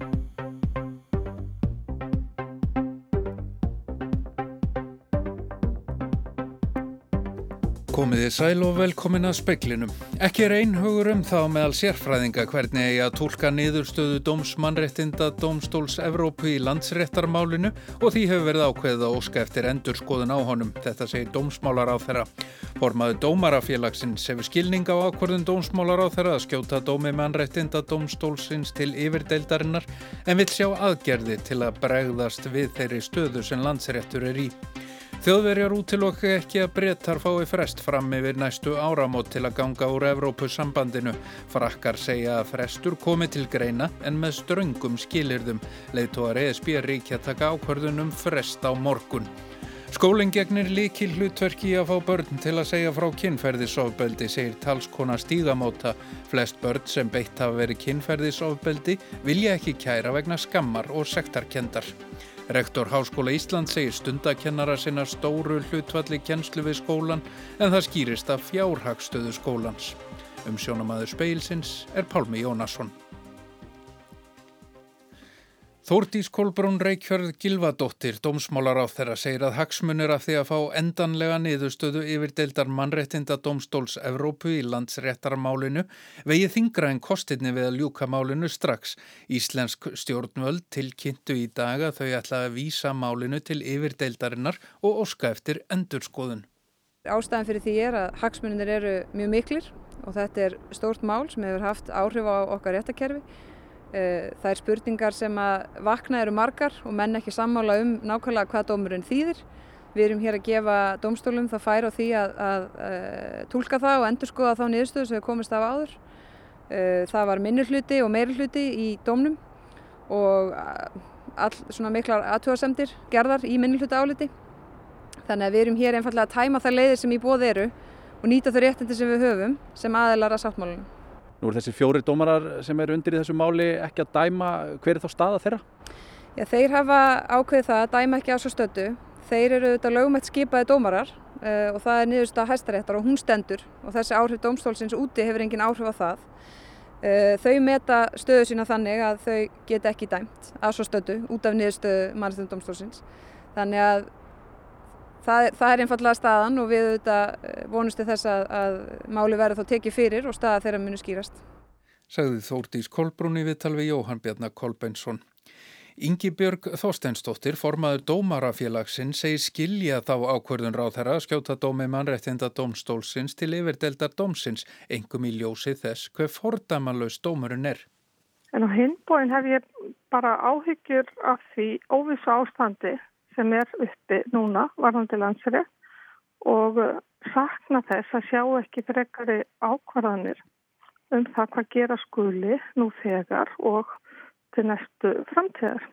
you Komiði sæl og velkomin að speklinum. Ekki er einhugur um þá meðal sérfræðinga hvernig eigi að tólka niðurstöðu dómsmannréttinda Dómstóls Evrópu í landsréttarmálinu og því hefur verið ákveðið að óska eftir endurskoðun á honum. Þetta segir dómsmálar á þeirra. Formaðu dómarafélagsins hefur skilning á ákvörðun dómsmálar á þeirra að skjóta dómi mannréttinda Dómstólsins til yfirdeildarinnar en vil sjá aðgerði til að bregðast við þeirri stöðu sem landsréttur er í. Þjóðverjar útilokku ekki að brettar fái frest fram yfir næstu áramót til að ganga úr Evrópusambandinu. Frakkar segja að frestur komi til greina en með ströngum skilirðum. Leithtóar ESB ríkja taka ákvörðunum frest á morgun. Skólinn gegnir líki hlutverki að fá börn til að segja frá kynferðisofbeldi, segir talskona stígamóta. Flest börn sem beitt hafa verið kynferðisofbeldi vilja ekki kæra vegna skammar og sektarkendar. Rektor Háskóla Ísland segir stundakennara sinna stóru hlutvalli kennslu við skólan en það skýrist af fjárhagstöðu skólans. Um sjónamaður speilsins er Pálmi Jónasson. Þórtís Kolbrún Reykjörð Gilvadóttir, dómsmálar á þeirra, segir að hagsmunir af því að fá endanlega niðurstöðu yfir deildar mannrettinda dómstóls Evrópu í landsréttarmálinu vegið þingra en kostinni við að ljúka málinu strax. Íslensk stjórnvöld tilkynntu í dag að þau ætla að vísa málinu til yfir deildarinnar og óska eftir endurskoðun. Ástæðan fyrir því er að hagsmunir eru mjög miklir og þetta er stórt mál sem hefur haft áhrif á okkar réttakerfi það er spurningar sem að vakna eru margar og menn ekki sammála um nákvæmlega hvað dómurinn þýðir. Við erum hér að gefa dómstólum það fær á því að, að, að eh, tólka það og endur skoða þá niðurstöðu sem við komist af áður. Eh, það var minnur hluti og meiri hluti í dómnum og all svona miklar aðtjóðasemdir gerðar í minnur hluti áliti. Þannig að við erum hér einfallega að tæma það leiðir sem í bóð eru og nýta þau réttindi sem við höfum sem aðelar að sáttmálunum. Nú er þessi fjóri dómarar sem eru undir í þessu máli ekki að dæma, hver er þá staða þeirra? Já, þeir hafa ákveðið það að dæma ekki á svo stötu. Þeir eru auðvitað lögumætt skipaði dómarar uh, og það er niðurst að hæstaréttar og hún stendur og þessi áhrif dómstólsins úti hefur engin áhrif á það. Uh, þau meta stöðu sína þannig að þau geta ekki dæmt á svo stötu út af niðurstöðu mannstundum dómstólsins. Þannig að Það, það er einfallega staðan og við eh, vonustu þess að, að máli verður þá tekið fyrir og staða þeirra munu skýrast. Sagði Þórdís Kolbrún í viðtalvi Jóhann Bjarnar Kolbeinsson. Ingi Björg Þorsteinsdóttir, formaður dómarafélagsinn, segir skilja þá ákverðun ráð þeirra að skjóta dómi mannrættinda dómstólsins til yfirdeldar dómsins, engum í ljósi þess hver fordæmanlaus dómurinn er. En á hinbóin hef ég bara áhyggjur af því óvissu ástandi sem er uppi núna varðandi landsrið og uh, sakna þess að sjá ekki frekari ákvarðanir um það hvað gera skuli nú þegar og til næstu framtíðar.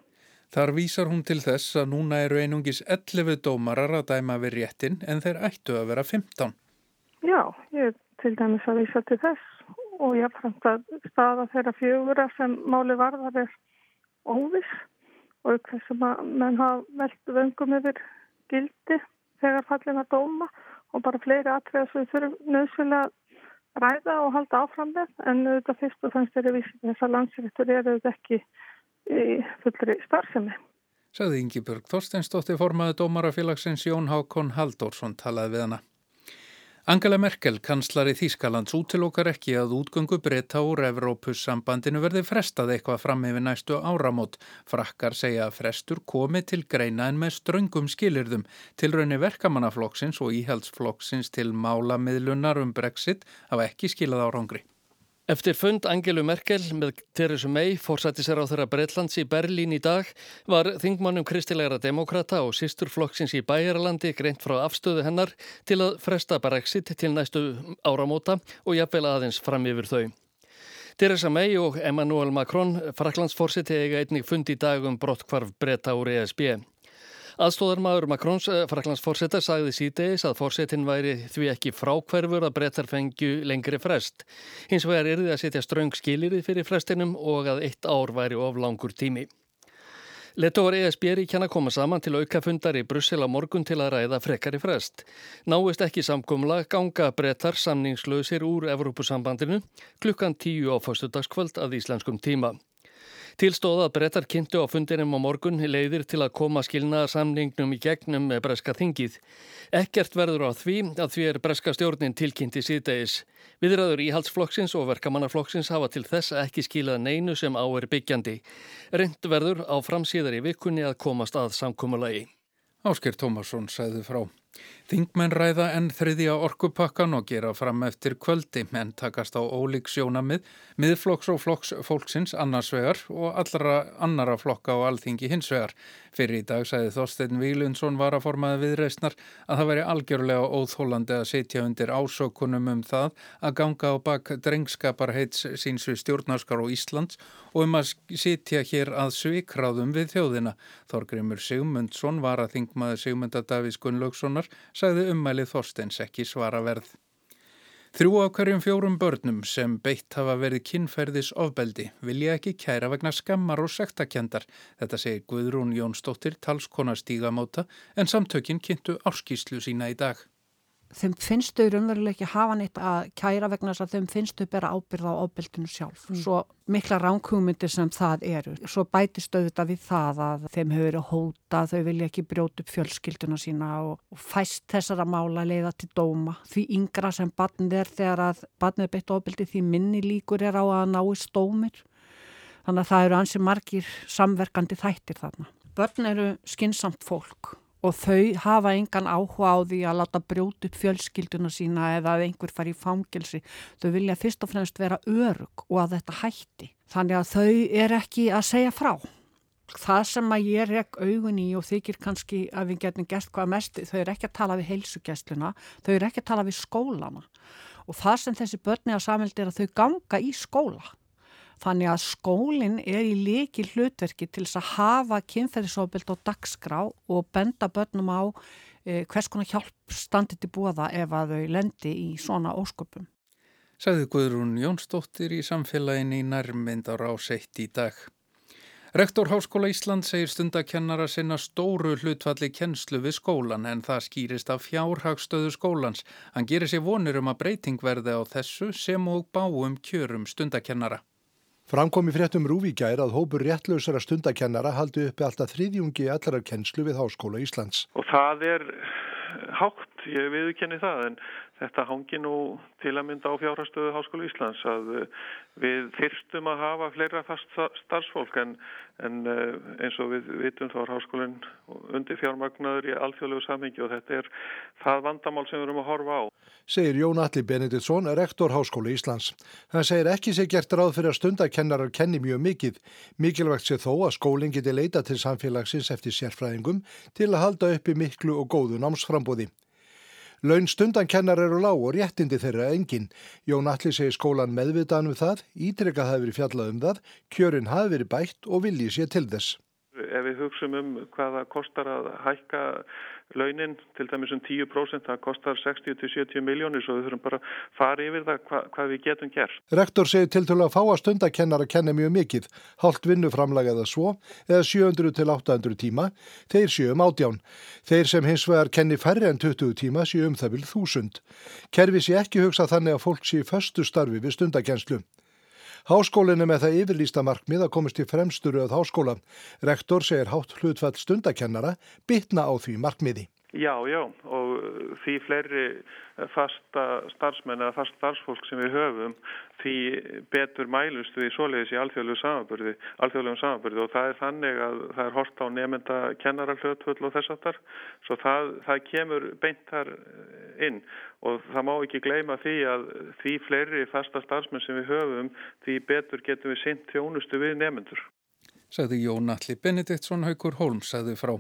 Þar vísar hún til þess að núna eru einungis 11 dómarar að dæma við réttin en þeir ættu að vera 15. Já, ég til dæmis að vísa til þess og ég frænt að staða þeirra fjögura sem máli varðar er óviss og sem að menn hafa veldu vöngum yfir gildi þegar fallin að dóma og bara fleiri atriða sem þurfum nöðsynlega ræða og halda áfram með en auðvitað fyrst og fannst er að vísa þess að landsréttur er auðvitað ekki í fullri starfsemi. Saði Ingi Björg Þorsteinsdóttir formaði dómarafélagsins Jón Hákon Halldórsson talaði við hana. Angela Merkel, kanslari Þýskalands, útilókar ekki að útgöngu breyta úr Evrópussambandinu verði frestað eitthvað fram yfir næstu áramót. Frakkar segja að frestur komi til greina en með ströngum skilirðum til raunni verkamannaflokksins og íhaldsflokksins til málamiðlunar um Brexit hafa ekki skilað árangri. Eftir fund Angelu Merkel með Theresa May fórsætti sér á þeirra Breitlands í Berlín í dag var þingmannum kristilegra demokrata og sísturflokksins í Bæjarlandi greint frá afstöðu hennar til að fresta Brexit til næstu áramóta og jafnvel aðeins fram yfir þau. Theresa May og Emmanuel Macron, fraklandsfórsiti, eiga einnig fund í dag um brottkvarf breyta úr ESB. Aðstóðarmadur Makrons eh, fraklandsfórsetta sagði síðdeis að fórsetin væri því ekki frákverfur að brettar fengju lengri frest. Hins vegar er þið að setja ströng skilirið fyrir frestinum og að eitt ár væri of langur tími. Letóvar ESB er í kjanna koma saman til aukafundar í Brussel á morgun til að ræða frekari frest. Náist ekki samkumla ganga brettar samningslausir úr Evrópusambandinu klukkan tíu á fyrstudagskvöld að íslenskum tíma. Tilstóða að brettar kynntu á fundinum á morgun leiðir til að koma skilnaðarsamningnum í gegnum breska þingið. Ekkert verður á því að því er breska stjórnin tilkynnti síðdegis. Viðræður íhaldsflokksins og verkamannaflokksins hafa til þess ekki skilað neinu sem á er byggjandi. Reynd verður á framsíðar í vikunni að komast að samkúmulagi. Ásker Tómasson sæði frá. Þingmenn ræða enn þriðja orkupakkan og gera fram eftir kvöldi en takast á ólík sjónamið, miðflokks og flokks fólksins annarsvegar og allra annara flokka á alþingi hinsvegar. Fyrir í dag sæði Þorstein Vílundsson var að formaði viðreistnar að það væri algjörlega óþólandi að setja undir ásökunum um það að ganga á bak drengskaparheits síns við stjórnarskar og Íslands og um að setja hér að svikráðum við þjóðina. Þorgrimur Sigmundsson var að þingmaði Sigmunda Davís Gunnlaugssonar Guðjónssonar sagði ummælið Þorsteins ekki svara verð. Þrjú af hverjum fjórum börnum sem beitt hafa verið kinnferðis ofbeldi vilja ekki kæra vegna skammar og sektakendar. Þetta segir Guðrún Jónsdóttir talskona stígamóta en samtökinn kynntu áskýslu sína í dag þeim finnst þau raunveruleg ekki hafa neitt að kæra vegna þess að þeim finnst þau bera ábyrða á ábyrldinu sjálf. Mm. Svo mikla ránkugmyndir sem það eru. Svo bætist auðvitað við það að þeim hefur verið hóta, þau vilja ekki brjóta upp fjölskylduna sína og, og fæst þessara mála leiða til dóma. Því yngra sem barnið er þegar að barnið er beitt ábyrdi því minni líkur er á að náist dómir. Þannig að það eru ansi margir samverkandi þættir þarna. Börn eru skinsamt fólk og þau hafa engan áhuga á því að láta brjóta upp fjölskylduna sína eða að einhver fari í fangilsi. Þau vilja fyrst og fremst vera örug og að þetta hætti. Þannig að þau er ekki að segja frá. Það sem að ég rekk augun í og þykir kannski að við getum gert hvað mest, þau er ekki að tala við heilsugessluna, þau er ekki að tala við skólana. Og það sem þessi börni á samhældi er að þau ganga í skóla. Þannig að skólinn er í leiki hlutverki til þess að hafa kynferðisofbild og dagskrá og benda börnum á eh, hvers konar hjálp standið til búaða ef að þau lendi í svona ósköpum. Sæði Guðrún Jónsdóttir í samfélagin í nærmynd á ráseitt í dag. Rektor Háskóla Ísland segir stundakennara sinna stóru hlutvalli kennslu við skólan en það skýrist af fjárhagstöðu skólans. Hann gerir sér vonir um að breyting verði á þessu sem og báum kjörum stundakennara. Framkomi fréttum Rúvíkjær að hópur réttlausara stundakennara haldi uppi alltaf þriðjungi allarar kennslu við Háskóla Íslands. Og það er hátt, ég viðkenni það, en þetta hangi nú til að mynda á fjárhastöðu Háskóla Íslands að eh, við þyrstum að hafa fleira fast starfsfólk en, en eh, eins og við vitum þá er Háskólinn undir fjármagnaður í alþjóðlegu samhengi og þetta er það vandamál sem við erum að horfa á. Segir Jón Alli Benediktsson, rektor Háskóla Íslands. Hann segir ekki sé gert ráð fyrir að stundakennarar kenni mjög mikið. Mikilvægt sé þó að skólinn geti leita til samfélagsins eftir sérfræðingum til að halda uppi miklu og góðu námsframbóði. Laun stundankennar eru lág og réttindi þeirra engin. Jón Alli segir skólan meðvitaðan um það, ítrekka það verið fjallað um það, kjörin hafi verið bætt og viljið sé til þess. Ef við hugsaum um hvaða kostar að hækka launin til dæmis um 10% það kostar 60-70 miljónir svo við þurfum bara að fara yfir það hva, hvað við getum gert. Rektor segir til til að fá að stundakennar að kenna mjög mikið, hálft vinnuframlega eða svo, eða 700-800 tíma, þeir séu um átján. Þeir sem hins vegar kenni færri en 20 tíma séu um það vil þúsund. Kerfi sé ekki hugsa þannig að fólk sé föstu starfi við stundakenslu. Háskólinu með það yfirlýsta markmið að komast í fremsturu að háskóla. Rektor segir hátt hlutfall stundakennara bitna á því markmiði. Já, já og því fleiri fasta starfsmenn eða fast starfsfólk sem við höfum því betur mælust við svoleiðis í alþjóðlegum samanbyrði, samanbyrði og það er þannig að það er hort á nefnda kennarallöðtvöld og þess aftar svo það, það kemur beintar inn og það má ekki gleyma því að því fleiri fasta starfsmenn sem við höfum því betur getum við sint þjónustu við nefnendur. Sæði Jón Alli Benediktsson Haugur Holm sæði frá.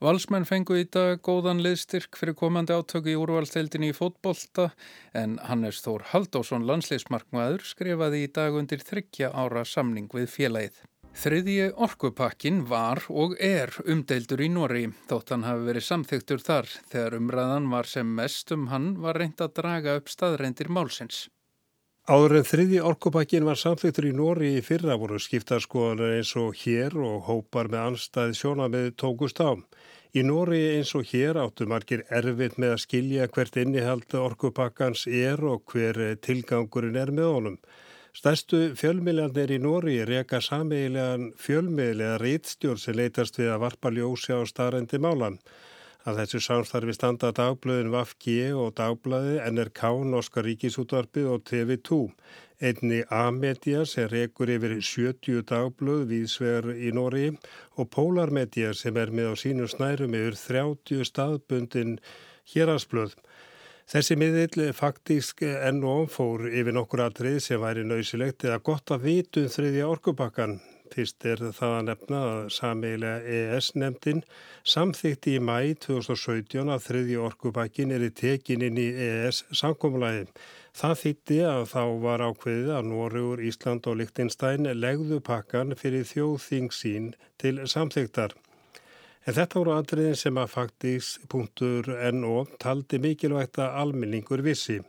Valsmenn fengu í dag góðan liðstyrk fyrir komandi átöku í úrvalsteildinni í fótbolta en Hannes Þór Haldásson landsleismarkmaður skrifaði í dag undir þryggja ára samning við félagið. Þriðji orkupakkin var og er umdeildur í Nóri þótt hann hafi verið samþygtur þar þegar umræðan var sem mest um hann var reynd að draga upp staðreindir málsins. Áður en þriði orkupakkin var samþyktur í Nóri í fyrra voru skiptarskoðanar eins og hér og hópar með anstæði sjónamið tókust á. Í Nóri eins og hér áttu margir erfitt með að skilja hvert innihald orkupakkans er og hver tilgangurinn er með honum. Stærstu fjölmiðlanir í Nóri reyka sameigilegan fjölmiðlega rítstjórn sem leytast við að varpa ljósi á staðrendi málan. Að þessu samstarfi standa dagblöðin VFG og dagblæði NRK, Norska Ríkisútvarpið og TV2. Einni A-media sem rekur yfir 70 dagblöð viðsver í Nóri og Polar-media sem er með á sínum snærum yfir 30 staðbundin hérasblöð. Þessi miðill faktísk enn og fór yfir nokkur atrið sem væri nöysilegt eða gott að vitu um þriðja orkupakkan. Fyrst er það að nefna að sameigilega EES-nemndin samþykti í mæ 2017 að þriðji orkupakkin er í tekin inn í EES-sankomlæði. Það þýtti að þá var ákveðið að Nóriður, Ísland og Lichtenstein legðu pakkan fyrir þjóðþing sín til samþygtar. En þetta voru andriðin sem að faktís.no taldi mikilvægt að almenningur vissi.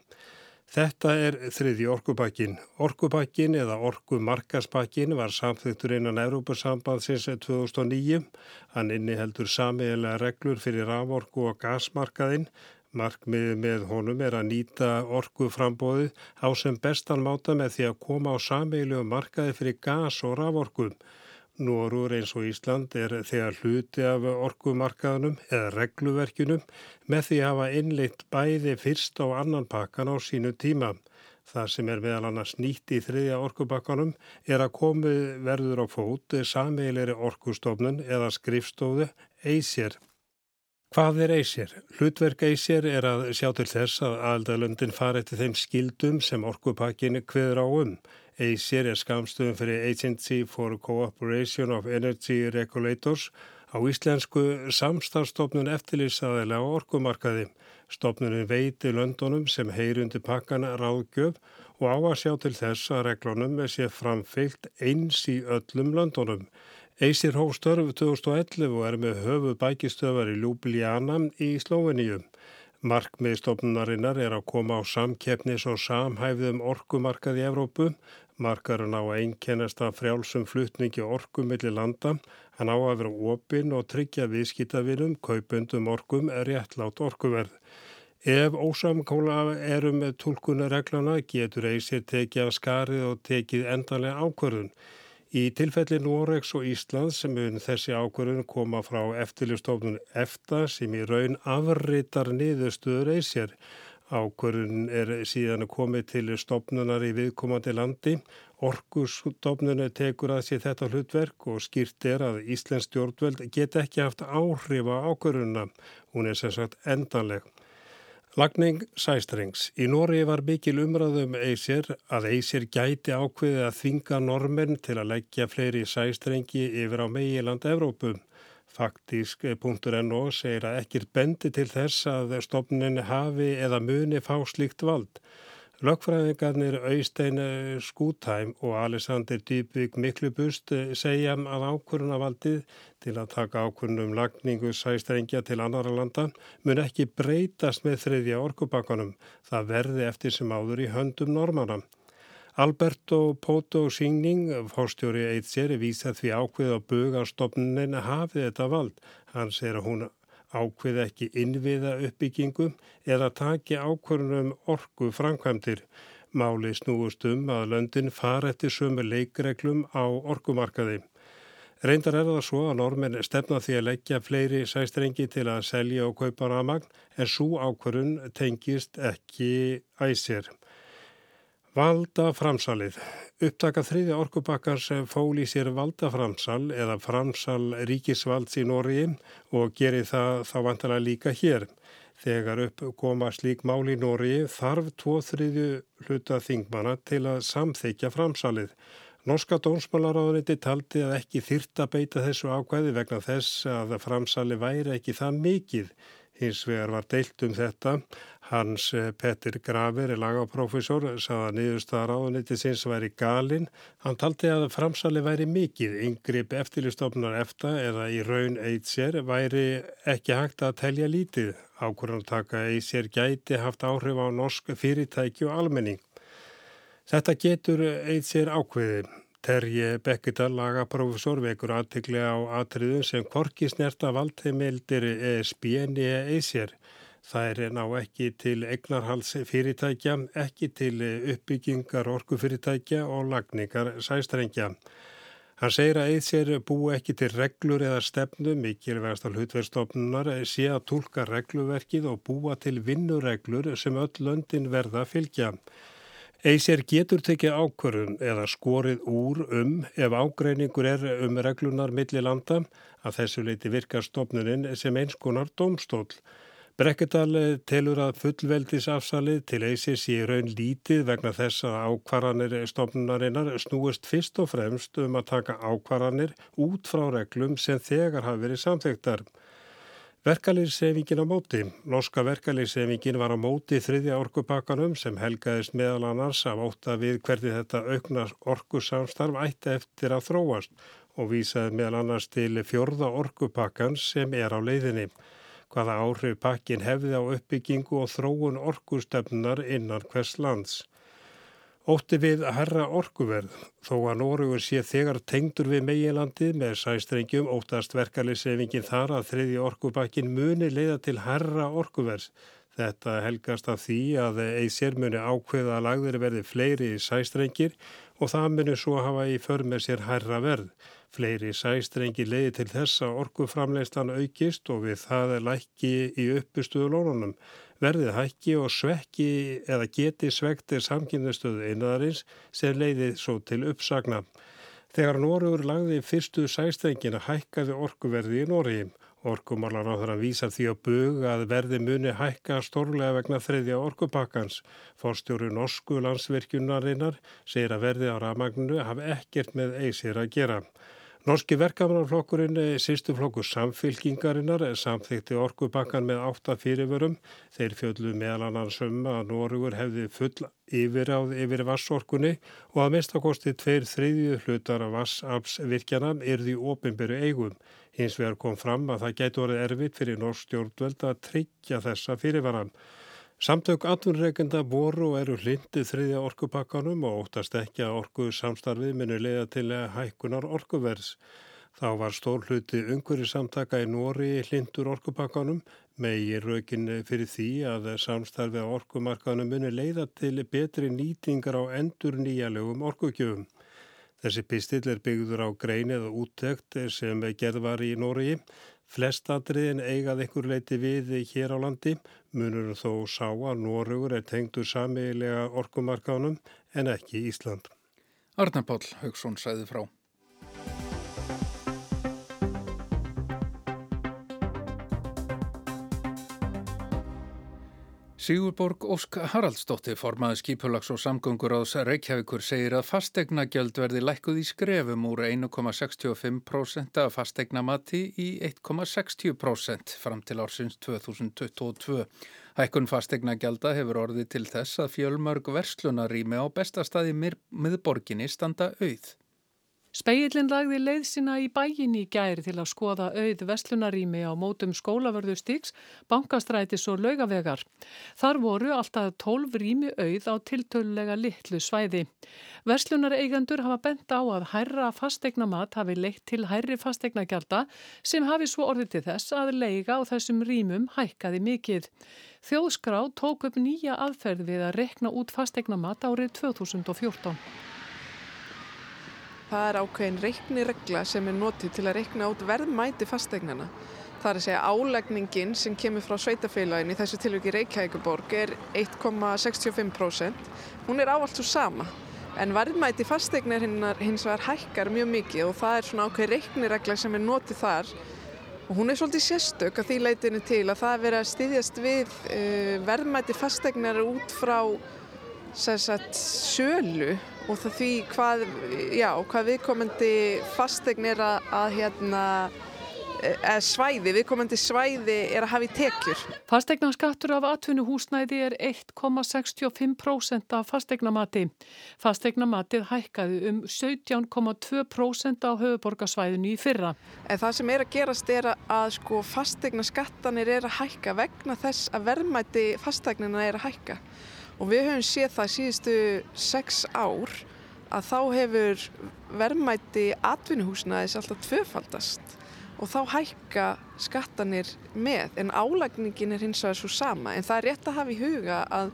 Þetta er þriði orkupakkin. Orkupakkin eða orkumarkaspakkin var samþygtur innan Európa-sambandsins 2009. Hann inniheldur samiðilega reglur fyrir raforku og gasmarkaðinn Markmiðið með honum er að nýta orgu frambóðið á sem bestan máta með því að koma á sameilu markaði fyrir gas og raforkum. Norur eins og Ísland er þegar hluti af orgumarkaðunum eða regluverkinum með því að hafa innleitt bæði fyrst og annan pakkan á sínu tíma. Það sem er meðal annars nýtt í þriðja orkubakkanum er að komið verður á fót sameileri orkustofnun eða skrifstóðu eisir. Hvað er Eysir? Hlutverk Eysir er að sjá til þess að aðaldalöndin fari til þeim skildum sem orkupakkinni hviður á um. Eysir er skamstöðum fyrir Agency for Cooperation of Energy Regulators á íslensku samstafstofnun eftirlýsaðilega orkumarkaði. Stofnunin veiti löndunum sem heyrundi pakkana ráðgjöf og á að sjá til þess að reglunum sé framfyllt eins í öllum löndunum. Eysir hóf störf 2011 og er með höfu bækistöfar í Ljúbliana í Slóveníu. Markmiðstofnunarinnar er að koma á samkeppnis og samhæfðum orkumarkað í Evrópu. Markarinn á að einkennast að frjálsum flutningi orku millir landa. Hann á að vera opinn og tryggja viðskitavinum, kaupundum orkum er réttlátt orkuverð. Ef ósamkóla erum með tólkunareglana getur Eysir tekið af skarið og tekið endanlega ákvörðun. Í tilfelli Noregs og Íslands mun þessi ákvörðun koma frá eftirlistofnun EFTA sem í raun afritar niðurstöður eisir. Ákvörðun er síðan komið til stofnunar í viðkomandi landi. Orkusstofnun tekur að sér þetta hlutverk og skýrt er að Íslands stjórnveld get ekki haft áhrif á ákvörðunna. Hún er sem sagt endanleg. Lagning sæstrengs. Í Nóri var mikil umræðum Eysir að Eysir gæti ákveði að þvinga normen til að leggja fleiri sæstrengi yfir á meiland Evrópu. Faktísk.no segir að ekkir bendi til þess að stofnin hafi eða muni fá slíkt vald. Lögfræðingarnir Austein Skútæm og Alexander Dýbvík Miklubust segja að ákvörunavaldið til að taka ákvörunum lagningu sæstrengja til annara landa mun ekki breytast með þriðja orkubakkanum. Það verði eftir sem áður í höndum normana. Alberto Poto Singning, fórstjóri Eitser, vísa því ákveð á bugastofnunin hafið þetta vald. Hann segir að hún ákveð ekki innviða uppbyggingu eða taki ákvörnum orgu framkvæmdir. Máli snúust um að löndin fara eftir sömu leikreglum á orgumarkaði. Reyndar er það svo að normin stefna því að leggja fleiri sæstrengi til að selja og kaupa ramagn en svo ákvörun tengist ekki æsir. Valda framsalið. Upptaka þriðja orkubakkar sem fól í sér valda framsal eða framsal ríkisvalds í Nóri og gerir það þá vantilega líka hér. Þegar upp koma slík mál í Nóri þarf tvo þriðju hluta þingmana til að samþykja framsalið. Norska dónsmálaráðuniti taldi að ekki þyrta beita þessu ákvæði vegna þess að framsali væri ekki það mikið. Hins vegar var deilt um þetta. Hans eh, Petter Graver, lagaprófessor, sagði að niðurstaða ráðuniti sinns væri galinn. Hann taldi að framsali væri mikið. Yngripp eftirlistofnar efta eða í raun eitt sér væri ekki hægt að telja lítið. Ákvörðan taka eitt sér gæti haft áhrif á norsk fyrirtæki og almenning. Þetta getur eitt sér ákveðið. Terje Bekkidal, lagaprófessor, vekur aðtikli á atriðum sem korki snerta valdheimildir ESB en EISR. Það er ná ekki til egnarhalsfyrirtækja, ekki til uppbyggingar orkufyrirtækja og lagningar sæstrengja. Hann segir að Eithsér bú ekki til reglur eða stefnu, mikilvægast að hlutverðstofnunar sé að tólka regluverkið og búa til vinnureglur sem öll löndin verða að fylgja. Eithsér getur tekið ákvörðun eða skorið úr um ef ágreiningur er um reglunar milli landa að þessu leiti virkar stofnunin sem einskonar domstól. Brekkendal telur að fullveldisafsalið til EISIS í raun lítið vegna þess að ákvarðanir stofnunarinnar snúist fyrst og fremst um að taka ákvarðanir út frá reglum sem þegar hafi verið samþektar. Verkalýrsefingin á móti. Norska verkalýrsefingin var á móti þriðja orkupakkanum sem helgaðist meðal annars af óta við hverði þetta aukna orkusamstarf ætti eftir að þróast og vísaði meðal annars til fjörða orkupakkan sem er á leiðinni hvaða áhrif pakkin hefði á uppbyggingu og þróun orkustöfnunar innan hvers lands. Ótti við að herra orkuverð, þó að Nórugur sé þegar tengdur við meginlandið með sæstrengjum óttast verkalisefingin þar að þriði orkupakkin muni leiða til herra orkuverðs. Þetta helgast af því að eið sér muni ákveða að lagður verði fleiri sæstrengir og það muni svo hafa í för með sér herra verð. Fleiri sæstrengi leiði til þess að orkuframleistan aukist og við það lækki í uppustuðu lónunum. Verðið hækki og svekki eða geti svektir samkynnestöðu einaðarins sem leiði svo til uppsagna. Þegar Nóruður lagði fyrstu sæstrengina hækkaði orkuverði í Nóriði. Orkumarlar á þeirra vísar því að bug að verði muni hækka stórlega vegna þriðja orkupakkans. Forstjóru Norsku landsvirkjunarinnar segir að verði á ramagninu hafi ekkert með eisir að gera. Norski verkefnarflokkurinn, eh, sýstuflokkur samfylkingarinnar, eh, samþykti orkubakkan með átta fyrirvörum. Þeir fjöldlu meðal annars um að Norugur hefði full yfiráð yfir vassorkunni og að mistakosti tveir þriðju hlutar af vassapsvirkjana er því ofinberu eigum. Hins vegar kom fram að það gæti orðið erfitt fyrir norsk stjórnveld að tryggja þessa fyrirvaran. Samtök atvinnreikenda voru og eru hlindið þriðja orkupakkanum og óttast ekki að orku samstarfið minu leiða til hækkunar orkuvers. Þá var stór hluti ungur í samtaka í Nóri hlindur orkupakkanum megi raukin fyrir því að samstarfið á orkumarkanum muni leiða til betri nýtingar á endur nýjalögum orkukjöfum. Þessi pistill er byggður á grein eða úttekt sem gerð var í Nóri. Flestatriðin eigað einhver leiti við hér á landi munur þó sá að Nórugur er tengdur samiðilega orkumarkánum en ekki Ísland. Arnabál Haugsson sæði frá. Sigurborg Ósk Haraldsdóttir formaði skipulags og samgöngur ás Reykjavíkur segir að fastegnagjöld verði lækkuð í skrefum úr 1,65% af fastegnamati í 1,60% fram til ársins 2022. Hækkun fastegnagjölda hefur orðið til þess að fjölmörg verslunarími á bestastæði miðborginni standa auð. Speillin lagði leið sína í bæin í gæri til að skoða auð vestlunarími á mótum skólavörðu stíks, bankastrætis og laugavegar. Þar voru alltaf tólf rími auð á tiltölulega litlu svæði. Verslunareigandur hafa bent á að hærra fastegnamat hafi leitt til hærri fastegnagjálta sem hafi svo orðið til þess að leiga á þessum rímum hækkaði mikið. Þjóðskrá tók upp nýja aðferð við að rekna út fastegnamat árið 2014. Það er ákveðin reikniregla sem er notið til að reikna át verðmæti fasteignana. Það er að segja álegningin sem kemur frá sveitafélagin í þessu tilviki Reykjavíkuborg er 1,65%. Hún er áallt svo sama. En verðmæti fasteignar hins vegar hækkar mjög mikið og það er svona ákveðin reikniregla sem er notið þar. Og hún er svolítið sérstök að því leitinu til að það er verið að styðjast við uh, verðmæti fasteignar út frá sagt, sölu og það því hvað, já, hvað viðkomandi fastegn er að, að hérna, eða svæði, viðkomandi svæði er að hafa í tekjur. Fastegnaskattur af atvinnuhúsnæði er 1,65% af fastegnamati. Fastegnamatið hækkaði um 17,2% á höfuborgarsvæðinu í fyrra. En það sem er að gerast er að sko fastegnaskattanir er að hækka vegna þess að verðmæti fastegnina er að hækka og við höfum séð það síðustu sex ár að þá hefur verðmætti atvinnuhúsnaðis alltaf tvöfaldast og þá hækka skattanir með en álagningin er hins vegar svo sama en það er rétt að hafa í huga að,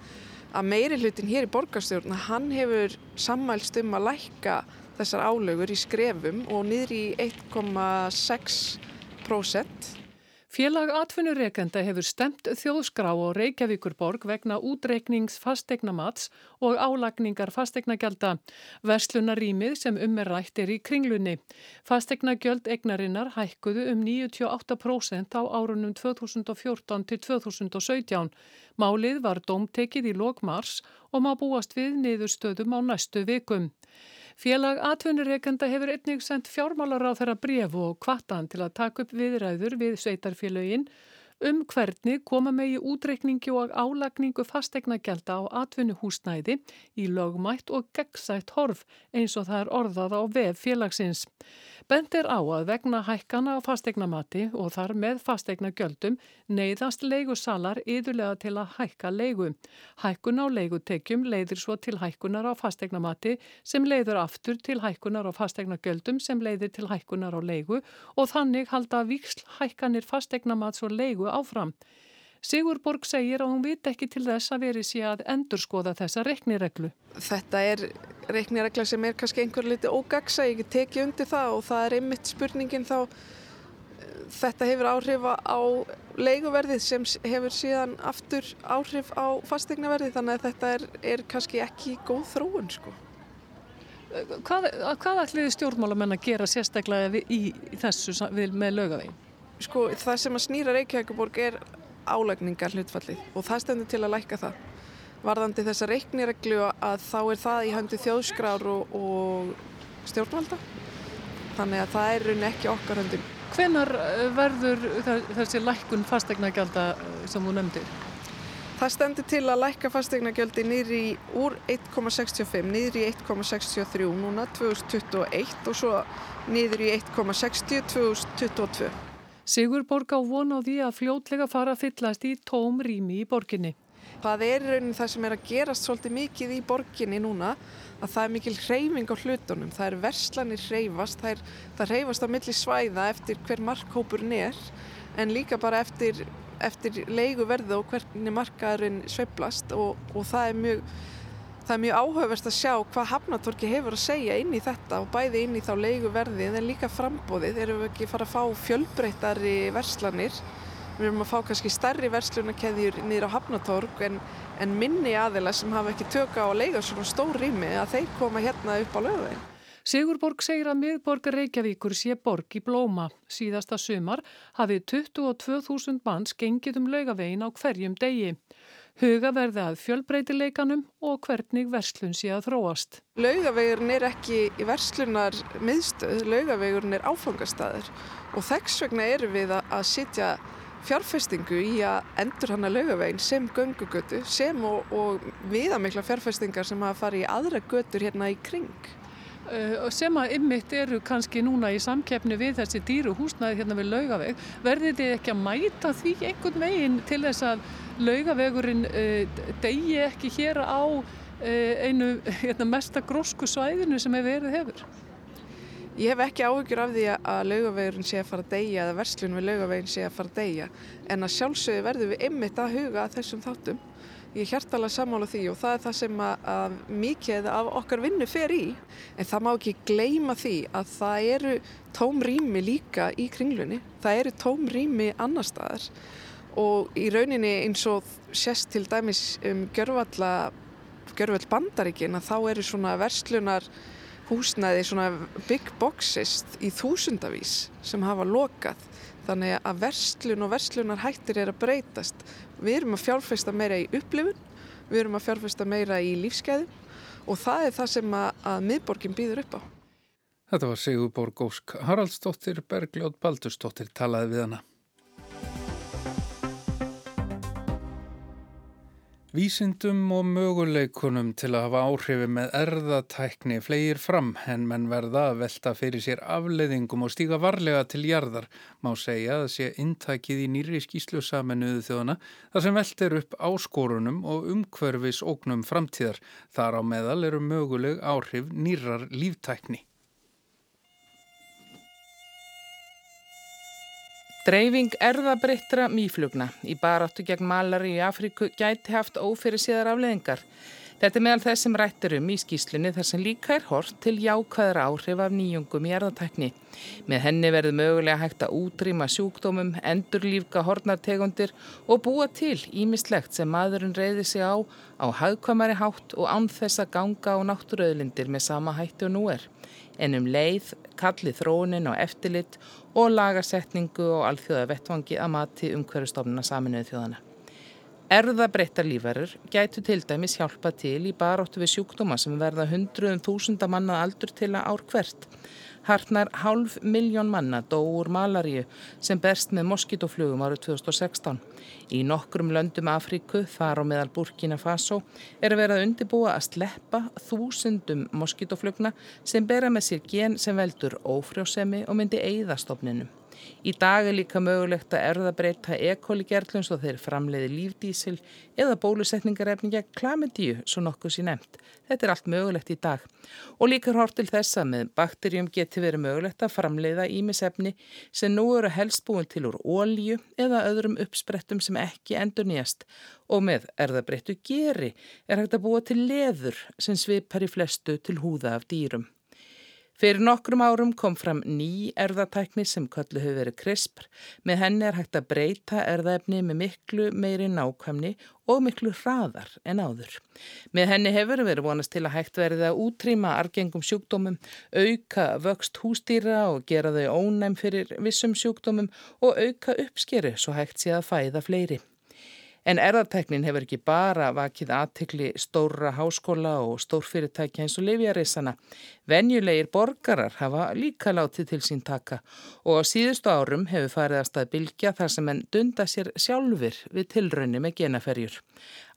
að meiri hlutin hér í borgarstjórn hann hefur sammælst um að lækka þessar álögur í skrefum og niður í 1,6%. Félag atvinnureikenda hefur stemt þjóðskrá og Reykjavíkurborg vegna útreiknings fastegnamats og álagningar fastegnagelda. Verslunarýmið sem ummerrætt er í kringlunni. Fastegnagjöld egnarinnar hækkuðu um 98% á árunum 2014 til 2017. Málið var domtekið í lokmars og má búast við niðurstöðum á næstu vikum. Félag atvinnureikenda hefur einnig sendt fjármálar á þeirra bref og kvartan til að taka upp viðræður við sveitarfélögin um hvernig koma megi útreikningi og álagningu fastegna gelda á atvinnuhúsnæði í lögmætt og gegnsætt horf eins og það er orðað á vef félagsins. Bent er á að vegna hækkana á fastegnamati og þar með fastegna göldum neyðast leigusalar yðurlega til að hækka leigu. Hækkun á leigutekjum leiðir svo til hækkunar á fastegnamati sem leiður aftur til hækkunar á fastegna göldum sem leiðir til hækkunar á leigu og þannig halda viksl hækkanir fastegnamats og leigu áfram. Sigurborg segir að hún vit ekki til þess að veri sé að endurskoða þessa reiknireglu. Þetta er reikniregla sem er kannski einhver liti ógagsa, ég tekið undir það og það er einmitt spurningin þá þetta hefur áhrif á leiguverðið sem hefur síðan aftur áhrif á fastegnaverðið þannig að þetta er, er kannski ekki góð þróun sko. Hvað, hvað ætliði stjórnmálamenn að gera sérstaklega í, í þessu með lögavegin? Sko það sem að snýra Reykjavíkuborg er álægningar hlutfallið og það stendur til að lækka það. Varðandi þessa reiknireglu að þá er það í handi þjóðskrár og, og stjórnvalda. Þannig að það er raun ekki okkar höndum. Hvenar eh, verður þessi lækkun fastegnagjálta eh, sem þú nefndir? Það stendur til að lækka fastegnagjálti nýri úr 1,65 nýri í 1,63 núna 2021 og svo nýri í 1,60 2022. Sigurborg á von á því að fljótlega fara að fyllast í tóm rými í borginni. Það er raunin það sem er að gerast svolítið mikið í borginni núna að það er mikil hreyfing á hlutunum. Það er verslanir hreyfast, það, er, það hreyfast á milli svæða eftir hver markhópurinn er en líka bara eftir, eftir leiguverðu og hvernig markaðurinn sveiblast og, og það er mjög Það er mjög áhugaverst að sjá hvað Hafnatorki hefur að segja inn í þetta og bæði inn í þá leiguverðið en líka frambóðið. Erum við ekki fara að fá fjölbreyttari verslanir? Við erum að fá kannski stærri verslunarkeðjur niður á Hafnatorg en, en minni aðila sem hafa ekki tökka á að leiga svona stór rými að þeir koma hérna upp á lögveginn. Sigurborg segir að miðborgar Reykjavíkur sé borg í blóma. Síðasta sumar hafið 22.000 manns gengið um laugavegin á hverjum degi. Huga verði að fjölbreytileikanum og hvernig verslun sé að þróast. Laugavegurinn er ekki í verslunar miðstöð, laugavegurinn er áfangastæður og þess vegna eru við að sitja fjárfestingu í að endur hana laugaveginn sem göngugötu sem og, og viðamikla fjárfestingar sem að fara í aðra götur hérna í kring. Uh, sem að ymmit eru kannski núna í samkeppni við þessi dýru húsnaði hérna við laugaveg. Verðið þið ekki að mæta því einhvern veginn til þess að laugavegurinn uh, degi ekki hér á uh, einu hérna, mesta grósku svæðinu sem hefur verið hefur? Ég hef ekki áhugjur af því að laugavegurinn sé að fara að deyja eða verslun við laugaveginn sé að fara að deyja en að sjálfsögðu verður við ymmit að huga þessum þáttum. Ég er hjartalega sammála því og það er það sem að, að mikið af okkar vinnu fer í en það má ekki gleima því að það eru tóm rými líka í kringlunni. Það eru tóm rými annar staðar og í rauninni eins og sérst til dæmis um gjörvall bandaríkin að þá eru svona verslunar húsnæði, svona big boxes í þúsundavís sem hafa lokað þannig að verslun og verslunar hættir er að breytast. Við erum að fjárfesta meira í upplifun, við erum að fjárfesta meira í lífskeiðum og það er það sem að, að miðborgin býður upp á. Þetta var Sigur Borg Ósk Haraldsdóttir, Bergljóð Baldursdóttir talaði við hana. Vísindum og möguleikunum til að hafa áhrifi með erðatækni flegir fram en menn verða að velta fyrir sér afleðingum og stíga varlega til jarðar má segja að sé intakið í nýri skýslu saminuðu þjóðana þar sem veltir upp áskorunum og umhverfis ógnum framtíðar. Þar á meðal eru möguleg áhrif nýrar líftækni. Dreifing erðabrittra mýflugna í baráttu gegn malari í Afríku gæti haft ófyrir síðar afleðingar. Þetta er meðal þess sem rættir um í skýslunni þar sem líka er hort til jákvæðra áhrif af nýjungum í erðatækni. Með henni verður mögulega hægt að útrýma sjúkdómum, endurlífka hornartegundir og búa til ímislegt sem maðurinn reyði sig á á hagkvamari hátt og ánþess að ganga á náttúröðlindir með sama hætti og nú er. En um leið, kalli þróunin og eftirlit og lagasetningu og alþjóða vettvangi að mati um hverju stofnuna saminuðu þjóðana. Erðabreittar lífverður gætu til dæmis hjálpa til í baróttu við sjúkdóma sem verða hundruðum þúsunda manna aldur til að ár hvert. Hartnar hálf miljón manna dó úr malaríu sem berst með moskítoflugum árið 2016. Í nokkrum löndum Afríku, þar á meðal Burkina Faso, er vera að undibúa að sleppa þúsundum moskítoflugna sem bera með sér gen sem veldur ófrjósemi og myndi eigðastofninum. Í dag er líka mögulegt að erðabreita ekoli gerlum svo þeir framleiði lífdísil eða bólusetningarefni gegn klamidíu, svo nokkuð sér nefnt. Þetta er allt mögulegt í dag. Og líka hort til þess að með bakterjum geti verið mögulegt að framleiða ímisefni sem nú eru helst búin til úr ólíu eða öðrum uppsprettum sem ekki endur nýjast. Og með erðabreitu geri er hægt að búa til leður sem svipar í flestu til húða af dýrum. Fyrir nokkrum árum kom fram ný erðatækni sem köllu hefur verið krispr. Með henni er hægt að breyta erðaefni með miklu meiri nákvæmni og miklu hraðar en áður. Með henni hefur verið vonast til að hægt verið að útrýma argengum sjúkdómum, auka vöxt hústýra og gera þau ónæm fyrir vissum sjúkdómum og auka uppskeri svo hægt sé að fæða fleiri. En erðarteknin hefur ekki bara vakið aðtikli stóra háskóla og stórfyrirtæki eins og lifjareysana. Venjulegir borgarar hafa líka látið til sín taka og á síðustu árum hefur farið að stað bylgja þar sem henn dunda sér sjálfur við tilraunni með genaferjur.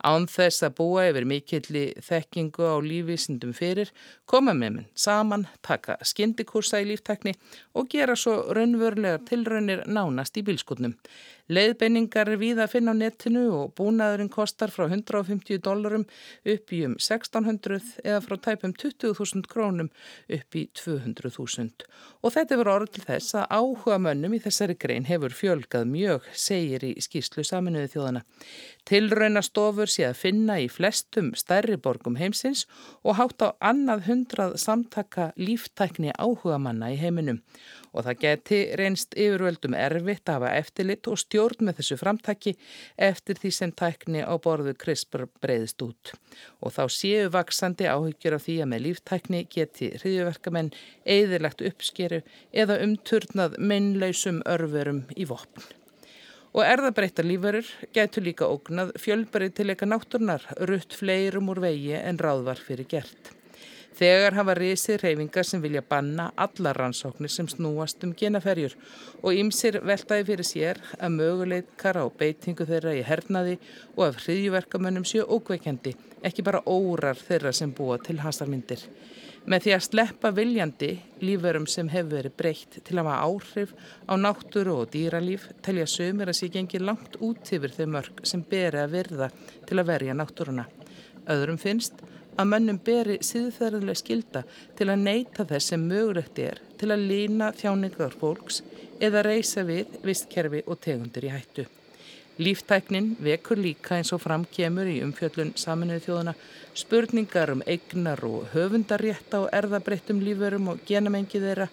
Án þess að búa yfir mikilli þekkingu á lífísindum fyrir, koma með minn saman, taka skindikursa í líftekni og gera svo raunverulegar tilraunir nánast í bílskotnum. Leiðbeiningar er við að finna á netinu og búnaðurinn kostar frá 150 dólarum upp í um 1600 eða frá tæpum 20.000 krónum upp í 200.000. Og þetta verður orð til þess að áhuga mönnum í þessari grein hefur fjölgað mjög, segir í skýslu saminuði þjóðana. Tilraunastofur sé að finna í flestum stærri borgum heimsins og hátt á annað hundrað samtaka líftækni áhuga manna í heiminum og það geti reynst yfirvöldum erfitt að hafa eftirlit og stjórn með þessu framtaki eftir því sem tækni á borðu CRISPR breyðist út. Og þá séu vaksandi áhyggjur af því að með líftækni geti hriðjöverkamenn eðilegt uppskeru eða umturnað minnlausum örverum í vopn. Og erðabreittar lífverur getur líka ógnað fjölbreytileika náttúrnar, rutt fleirum úr vegi en ráðvar fyrir gert. Þegar hafa risið reyfingar sem vilja banna alla rannsóknir sem snúast um genaferjur og ymsir veltaði fyrir sér að möguleikar á beitingu þeirra í hernaði og af hriðjuverkamönnum séu ókveikendi, ekki bara órar þeirra sem búa til hasarmyndir. Með því að sleppa viljandi lífverum sem hefur verið breytt til að hafa áhrif á náttúru og dýralíf telja sömur að sé gengið langt út yfir þau mörg sem beri að virða til að verja náttúruna. Öðrum finnst að mönnum beri síðferðilega skilda til að neyta þess sem mögulegt er til að lína þjáningar fólks eða reysa við vistkerfi og tegundir í hættu. Líftæknin vekur líka eins og framkemur í umfjöllun saminuði þjóðuna spurningar um eignar og höfundarrétta og erðabreittum lífurum og genamengi þeirra,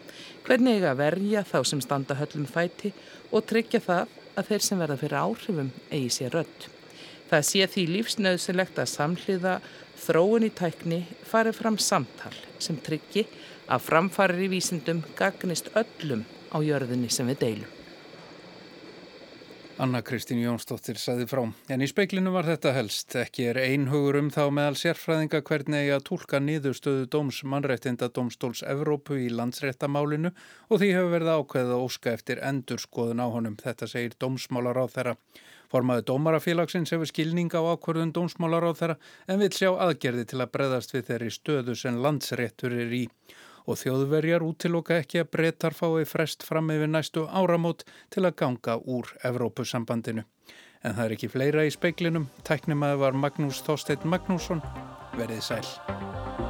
hvernig eiga verja þá sem standa höllum fæti og tryggja það að þeir sem verða fyrir áhrifum eigi sér rödd. Það sé því lífsnauðsilegt að samhliða þróun í tækni farið fram samtal sem tryggi að framfarir í vísindum gagnist öllum á jörðinni sem við deilum. Anna Kristín Jónsdóttir saði frá. En í speiklinu var þetta helst. Ekki er einhugur um þá meðal sérfræðinga hvernig að tólka niðurstöðu dóms mannrættinda domstóls Evrópu í landsréttamálinu og því hefur verið ákveðið að óska eftir endurskoðun á honum. Þetta segir dómsmálar á þeirra. Formaði dómarafélagsins hefur skilning á ákvörðun dómsmálar á þeirra en vil sjá aðgerði til að breðast við þeirri stöðu sem landsréttur er í og þjóðverjar útiloka ekki að breytar fái frest fram yfir næstu áramót til að ganga úr Evrópusambandinu. En það er ekki fleira í speiklinum. Tæknimaði var Magnús Þorstein Magnússon. Verðið sæl.